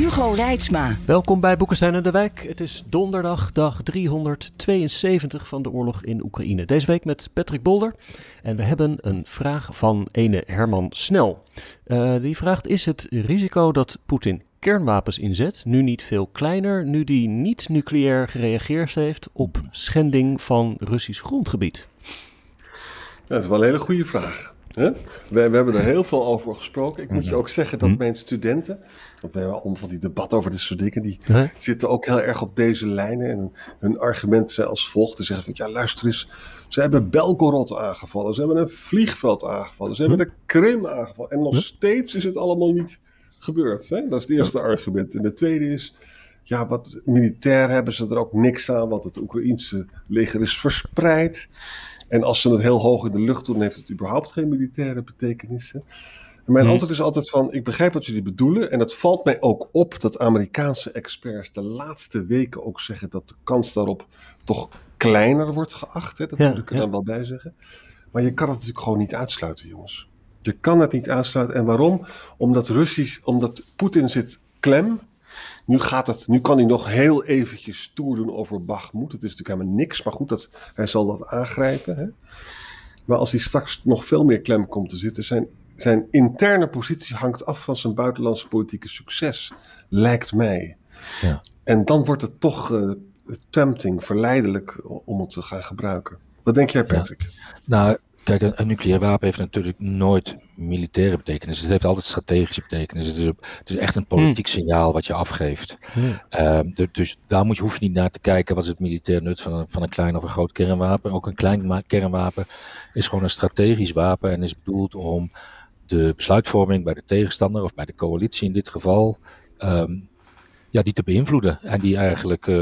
Hugo Reitsma. Welkom bij Boekenstein en de Wijk. Het is donderdag, dag 372 van de oorlog in Oekraïne. Deze week met Patrick Bolder. En we hebben een vraag van ene Herman Snel. Uh, die vraagt, is het risico dat Poetin kernwapens inzet nu niet veel kleiner, nu die niet nucleair gereageerd heeft op schending van Russisch grondgebied? Dat is wel een hele goede vraag. We, we, hebben er heel veel over gesproken. Ik moet je ook zeggen dat mhm. mijn studenten, want we hebben allemaal van die debat over dit soort dingen, die zitten ook heel erg op deze lijnen. En hun argumenten zijn als volgt. Ze zeggen van, ja luister eens, ze hebben Belgorod aangevallen, ze hebben een vliegveld aangevallen, ze hebben de Krim aangevallen. En nog steeds is het allemaal niet gebeurd. Hè? Dat is het eerste argument. En de tweede is, ja, wat militair hebben ze er ook niks aan, want het Oekraïense leger is verspreid. En als ze het heel hoog in de lucht doen, heeft het überhaupt geen militaire betekenis. En mijn hmm. antwoord is altijd van, ik begrijp wat jullie bedoelen. En het valt mij ook op dat Amerikaanse experts de laatste weken ook zeggen dat de kans daarop toch kleiner wordt geacht. Hè? Dat moet ik er dan wel bij zeggen. Maar je kan het natuurlijk gewoon niet uitsluiten, jongens. Je kan het niet uitsluiten. En waarom? Omdat Russisch, omdat Poetin zit klem nu, gaat het, nu kan hij nog heel eventjes stoer doen over Bachmoed. Het is natuurlijk helemaal niks, maar goed, dat, hij zal dat aangrijpen. Hè? Maar als hij straks nog veel meer klem komt te zitten, zijn, zijn interne positie hangt af van zijn buitenlandse politieke succes, lijkt mij. Ja. En dan wordt het toch uh, tempting, verleidelijk om het te gaan gebruiken. Wat denk jij, Patrick? Nou, Kijk, een, nucleair wapen heeft natuurlijk nooit militaire betekenis. Het heeft altijd strategische betekenis. Het is, het is echt een politiek hmm. signaal wat je afgeeft. Ehm, dus daar moet je, hoef je niet naar te kijken wat is het militair nut van een, van een klein of een groot kernwapen. Ook een klein kernwapen is gewoon een strategisch wapen en is bedoeld om de besluitvorming bij de tegenstander of bij de coalitie in dit geval ehm, ja, die te beïnvloeden en die eigenlijk uh,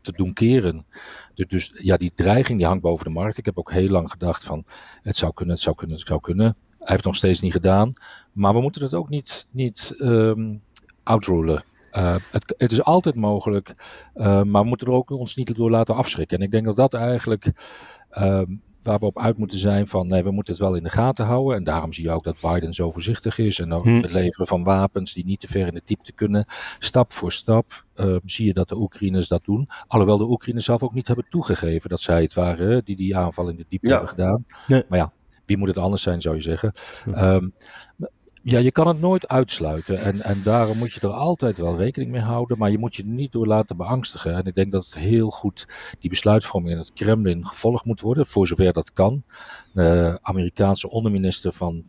te doen keren. Dus, dus ja, die dreiging die hangt boven de markt. Ik heb ook heel lang gedacht van het zou kunnen, het zou kunnen, het zou kunnen. Hij heeft nog steeds niet gedaan. Maar we moeten het ook niet, niet um, outroelen. Uh, het, het, is altijd mogelijk, uh, maar we moeten er ook ons niet door laten afschrikken. En ik denk dat dat eigenlijk um, waar we op uit moeten zijn van nee, we moeten het wel in de gaten houden. En daarom zie je ook dat Biden zo voorzichtig is. En ook hm. het leveren van wapens die niet te ver in de diepte kunnen. Stap voor stap uh, zie je dat de Oekraïners dat doen. Alhoewel de Oekraïners zelf ook niet hebben toegegeven dat zij het waren die die aanval in de diepte hebben gedaan. Maar ja, wie moet het anders zijn, zou je zeggen. Um, ja, je kan het nooit uitsluiten. En, en daarom moet je er altijd wel rekening mee houden. Maar je moet je niet door laten beangstigen. En ik denk dat heel goed die besluitvorming in het Kremlin gevolgd moet worden. Voor zover dat kan. De Amerikaanse onderminister van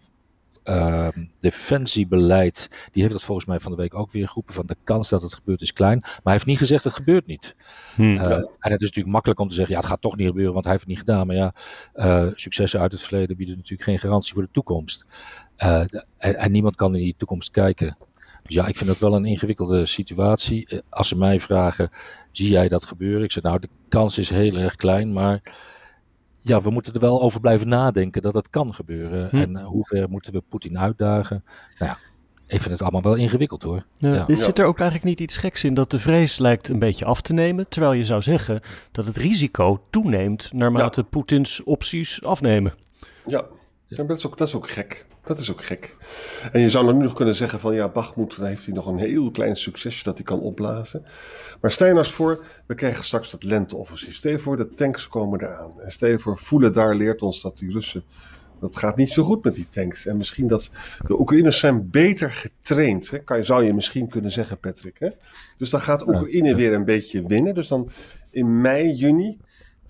uh, defensiebeleid, die heeft dat volgens mij van de week ook weer geroepen van de kans dat het gebeurt is klein. Maar hij heeft niet gezegd het gebeurt niet. Hmm. Uh, en het is natuurlijk makkelijk om te zeggen, ja het gaat toch niet gebeuren, want hij heeft het niet gedaan. Maar ja, uh, successen uit het verleden bieden natuurlijk geen garantie voor de toekomst. Uh, en, en, niemand kan in die toekomst kijken. Dus ja, ik vind dat wel een ingewikkelde situatie. Als ze mij vragen, zie jij dat gebeuren? Ik zeg nou, de kans is heel erg klein, maar ja, we moeten er wel over blijven nadenken dat het kan gebeuren. Hm. En uh, hoe ver moeten we Poetin uitdagen? Nou ja, ik vind het allemaal wel ingewikkeld hoor. Ja, ja. Zit er ook eigenlijk niet iets geks in dat de vrees lijkt een beetje af te nemen? Terwijl je zou zeggen dat het risico toeneemt naarmate Poetins opties afnemen. Ja, ja dat, is ook, dat is ook gek. Dat is ook gek. En je zou dan nu nog kunnen zeggen van ja, Bachmoed, dan heeft hij nog een heel klein succesje dat hij kan opblazen. Maar stel je nou eens voor, we krijgen straks dat lenteoffensief. Stel je voor, de tanks komen eraan. En stel je voor, voelen daar leert ons dat die Russen, dat gaat niet zo goed met die tanks. En misschien dat de Oekraïners zijn beter getraind, hè? Kan, zou je misschien kunnen zeggen Patrick. Hè? Dus dan gaat Oekraïne weer een beetje winnen. Dus dan in mei, juni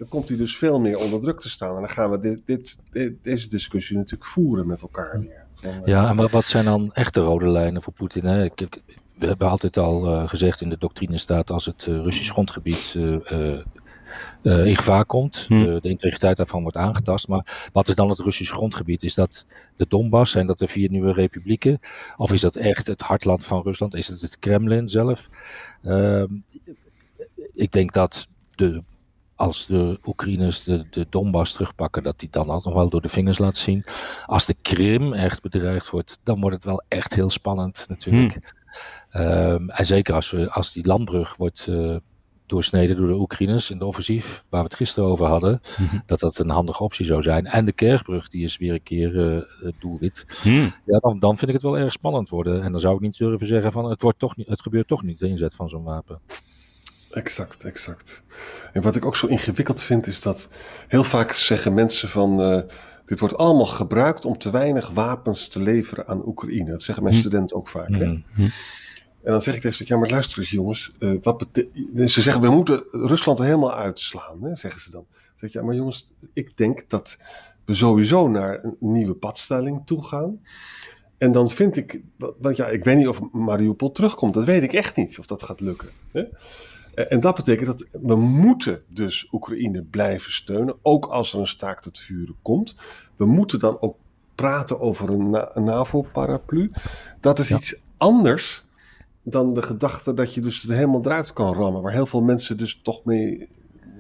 dan komt hij dus veel meer onder druk te staan. En dan gaan we dit, dit, deze discussie natuurlijk voeren met elkaar weer. Ja, en wat zijn dan echte rode lijnen voor Poetin? Hè? We hebben altijd al uh, gezegd in de doctrine staat als het uh, Russisch grondgebied uh, in gevaar komt. Hm. de integriteit daarvan wordt aangetast. Maar wat is dan het Russische grondgebied? Is dat de Donbass? Zijn dat de vier nieuwe republieken? Of is dat echt het hartland van Rusland? Is het het Kremlin zelf? Ehm, ik denk dat de als de Oekraïners de, de Donbass terugpakken, dat die dan ook nog wel door de vingers laat zien. Als de Krim echt bedreigd wordt, dan wordt het wel echt heel spannend natuurlijk. Hmm. Ehm, en zeker als, we, als die landbrug wordt uh, doorsneden door de Oekraïners in de offensief, waar we het gisteren over hadden, mhm. dat dat een handige optie zou zijn. En de Kerkbrug, die is weer een keer uh, doelwit. Hmm. Ja, dan, dan vind ik het wel erg spannend worden. En dan zou ik niet durven zeggen van het, wordt toch niet, het gebeurt toch niet, de inzet van zo'n wapen. Exact, exact. En wat ik ook zo ingewikkeld vind, is dat heel vaak zeggen mensen van. Uh, dit wordt allemaal gebruikt om te weinig wapens te leveren aan Oekraïne. Dat zeggen mijn hm. studenten ook vaak. Hè? Hm. Hm. En dan zeg ik tegen ze: ja, maar luister eens, jongens. Uh, wat ze zeggen: we moeten Rusland er helemaal uitslaan, hè, zeggen ze dan. Dan zeg ik: ja, maar jongens, ik denk dat we sowieso naar een nieuwe padstelling toe gaan. En dan vind ik, want ja, ik weet niet of Mariupol terugkomt. Dat weet ik echt niet of dat gaat lukken. Hè? Eh, en dat betekent dat we moeten dus Oekraïne blijven steunen, ook als er een staakt het vuren komt. We moeten dan ook praten over een, NAVO-paraplu. Dat is iets anders dan de gedachte dat je dus er helemaal eruit kan rammen, waar heel veel mensen dus toch mee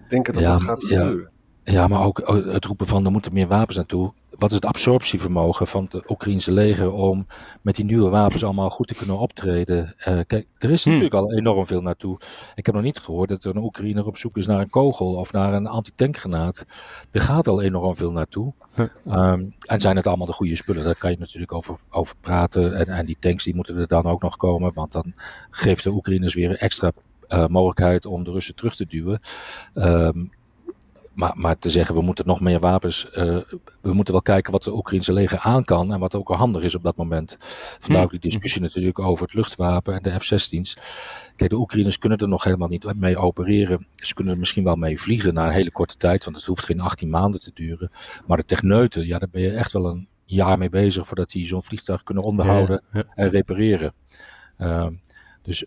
denken dat dat gaat gebeuren. Ja, maar ook het roepen van er moeten meer wapens naartoe wat is het absorptievermogen van het Oekraïnse leger om met die nieuwe wapens allemaal goed te kunnen optreden? Uh, kijk, er is hmm. natuurlijk al enorm veel naartoe. Ik heb nog niet gehoord dat er een Oekraïner op zoek is naar een kogel of naar een antitankgranaat. Er gaat al enorm veel naartoe. Ehm, en zijn het allemaal de goede spullen? Daar kan je natuurlijk over, over praten. En, en die tanks die moeten er dan ook nog komen, want dan geeft de Oekraïners weer extra uh, mogelijkheid om de Russen terug te duwen. Um, maar, maar te zeggen, we moeten nog meer wapens. Uh, we moeten wel kijken wat de Oekraïnse leger aan kan. En wat ook handig is op dat moment. Vandaar ook die discussie natuurlijk over het luchtwapen en de F-16's. Kijk, de Oekraïners kunnen er nog helemaal niet mee opereren. Ze kunnen er misschien wel mee vliegen na een hele korte tijd. Want het hoeft geen 18 maanden te duren. Maar de techneuten, ja, daar ben je echt wel een jaar mee bezig. voordat die zo'n vliegtuig kunnen onderhouden en repareren. Uh, dus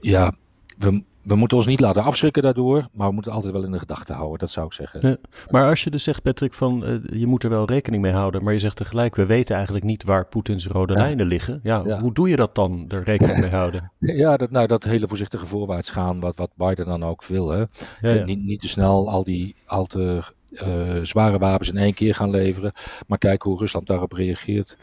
ja, we, we moeten ons niet laten afschrikken daardoor, maar we moeten altijd wel in de gedachten houden, dat zou ik zeggen. Ja, maar als je dus zegt, Patrick, van uh, je moet er wel rekening mee houden, maar je zegt tegelijk, we weten eigenlijk niet waar Poetins rode lijnen liggen. Ja, hoe doe je dat dan, er rekening mee houden? Ja, dat, nou, dat hele voorzichtige voorwaarts gaan, wat, wat Biden dan ook wil. Hè? Niet, niet te snel al die al te uh, zware wapens in één keer gaan leveren. Maar kijken hoe Rusland daarop reageert.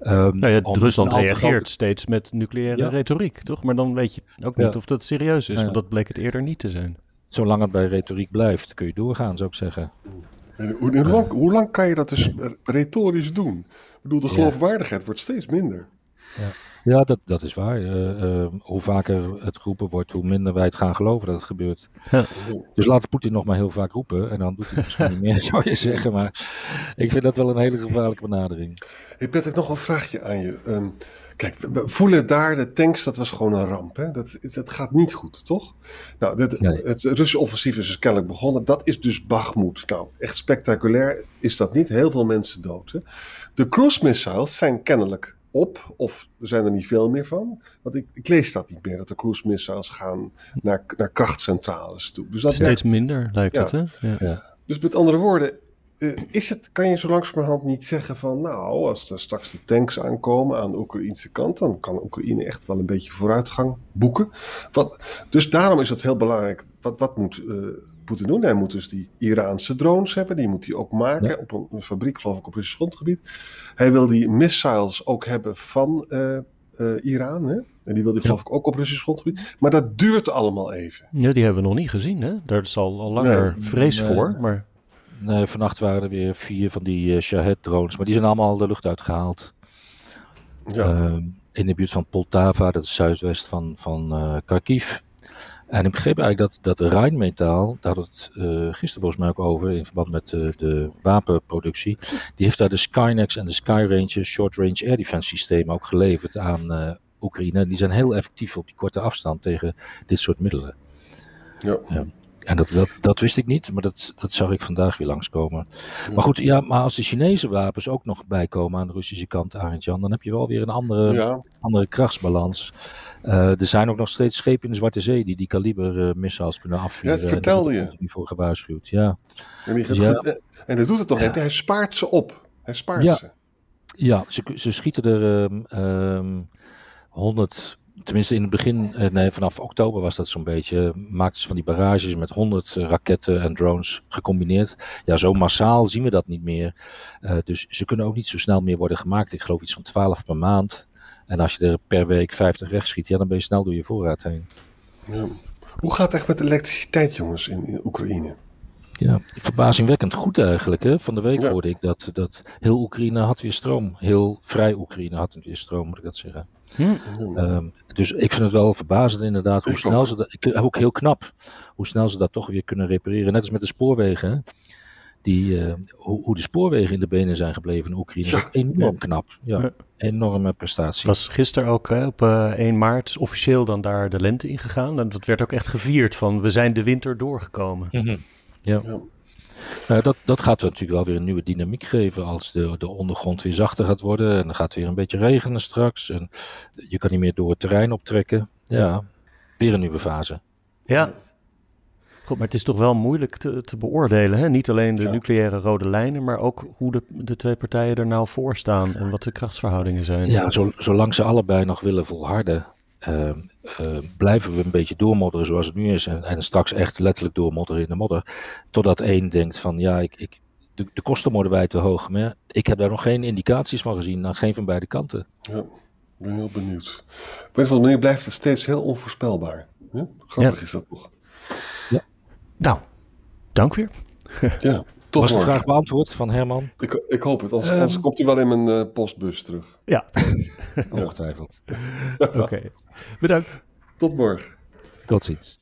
Um, nou ja, Rusland reageert steeds met nucleaire retoriek, toch? Maar dan weet je ook niet of dat serieus is, want dat bleek het eerder niet te zijn. Zolang het bij retoriek blijft, kun je doorgaan, zou ik zeggen. Hoe, hoe, lang, hoe lang kan je dat dus retorisch doen? Ik bedoel, de geloofwaardigheid wordt steeds minder. Ja. Ja, dat, dat is waar. Uh, hoe vaker het geroepen wordt, hoe minder wij het gaan geloven dat het gebeurt. Ja. Dus laat Poetin nog maar heel vaak roepen en dan doet hij het misschien niet meer, zou je zeggen. Maar ik vind dat wel een hele gevaarlijke benadering. Ik Patrick, nog een vraagje aan je. Um, kijk, we voelen daar de tanks, dat was gewoon een ramp. Hè? Dat, dat gaat niet goed, toch? Nou, dit, het Russische offensief is dus kennelijk begonnen. Dat is dus Bakhmut. Nou, echt spectaculair is dat niet. Heel veel mensen dood. Hè? De cruise missiles zijn kennelijk op, of er zijn er niet veel meer van. Want ik, ik lees dat niet meer, dat de cruise missiles gaan naar, naar krachtcentrales toe. Dus dat Steeds minder lijkt het, hè? Ja. ja. Dus met andere woorden, uh, is het, kan je zo langzamerhand niet zeggen van, nou, als er straks de tanks aankomen aan de Oekraïnse kant, dan kan Oekraïne echt wel een beetje vooruitgang boeken. Wat, dus daarom is het heel belangrijk, wat, wat moet uh, Poetin doen? Hij moet dus die Iraanse drones hebben, die moet hij ook maken op een, een, fabriek, geloof ik, op Russisch grondgebied. Hij wil die missiles ook hebben van uh, Iran, hè? En die wil hij geloof ik ook op Russisch grondgebied. Maar dat duurt allemaal even. Ja, die hebben we nog niet gezien, hè? Daar is al, al langer vrees voor, maar... Nee, vannacht waren er weer vier van die uh, Shahed-drones, maar die zijn allemaal de lucht uitgehaald. Ja. Uh, in de buurt van Poltava, dat is zuidwest van, van uh, Kharkiv. En ik begreep eigenlijk dat, dat Rijnmetaal, daar had het uh, gisteren volgens mij ook over, in verband met de wapenproductie, die heeft daar de Skynex en de Skyranger Short Range Air Defense systemen ook geleverd aan Oekraïne. Die zijn heel effectief op die korte afstand tegen dit soort middelen. Ja. ja. En dat, dat, dat wist ik niet, maar dat, dat zag ik vandaag weer langskomen. Maar goed, ja, maar als de Chinese wapens ook nog bijkomen aan de Russische kant, Arend Jan, dan heb je wel weer een andere, andere krachtsbalans. Uh, er zijn ook nog steeds schepen in de Zwarte Zee die die kaliber uh, missiles kunnen afvuren. Ja, dat vertelde je. Die voor gewaarschuwd, ja. En, die. Goed, en dat doet het toch ja. Hij spaart ze op. Hij spaart ja. ze. Ja, ze, ze schieten er um, um, 100 tenminste in het begin, eh, nee, vanaf oktober was dat zo'n beetje, maakten ze van die barrages met 100 eh, raketten en drones gecombineerd. Ja, zo massaal zien we dat niet meer. Uh, dus ze kunnen ook niet zo snel meer worden gemaakt. Ik geloof iets van 12 per maand. En als je er per week 50 wegschiet, ja, dan ben je snel door je voorraad heen. Ja. Hoe gaat het echt met elektriciteit, jongens, in, in Oekraïne? Ja, verbazingwekkend goed eigenlijk. Hè? Van de week ja. hoorde ik dat, dat heel Oekraïne had weer stroom. Heel vrij Oekraïne had weer stroom, moet ik dat zeggen. Hm. Um, dus ik vind het wel verbazend inderdaad hoe ik snel ook. ze dat, ik, ook heel knap, hoe snel ze dat toch weer kunnen repareren. Net als met de spoorwegen. Hè? Die, uh, hoe, hoe, de spoorwegen in de benen zijn gebleven in Oekraïne. Ja. Enorm knap. Ja, ja. Enorme prestatie. Was gisteren ook hè, op uh, 1 maart officieel dan daar de lente ingegaan. En dat werd ook echt gevierd van we zijn de winter doorgekomen. Mm -hmm. Ja. ja. Uh, dat, dat gaat natuurlijk wel weer een nieuwe dynamiek geven als de, de ondergrond weer zachter gaat worden. En dan gaat het weer een beetje regenen straks. En je kan niet meer door het terrein optrekken. Ja, weer een nieuwe fase. Ja. Goed, maar het is toch wel moeilijk te, te beoordelen. Hè? Niet alleen de ja. nucleaire rode lijnen, maar ook hoe de, de twee partijen er nou voor staan en wat de krachtsverhoudingen zijn. Ja, zo, zolang ze allebei nog willen volharden, uh, uh, blijven we een beetje doormodderen zoals het nu is. En, en, straks echt letterlijk doormodderen in de modder. Totdat één denkt van ja, ik, ik, de, de, kosten worden wij te hoog. Maar ik heb daar nog geen indicaties van gezien. Nou, geen van beide kanten. Ja, ik ben heel benieuwd. Op een of andere manier blijft het steeds heel onvoorspelbaar. Ja? Grappig ja. is dat toch? Ja. Nou, dank weer. ja. Tot Was de vraag beantwoord van Herman? Ik, ik hoop het, anders, anders um, komt hij wel in mijn uh, postbus terug. Ja. Ongetwijfeld. Oké, okay. bedankt. Tot morgen. Tot ziens.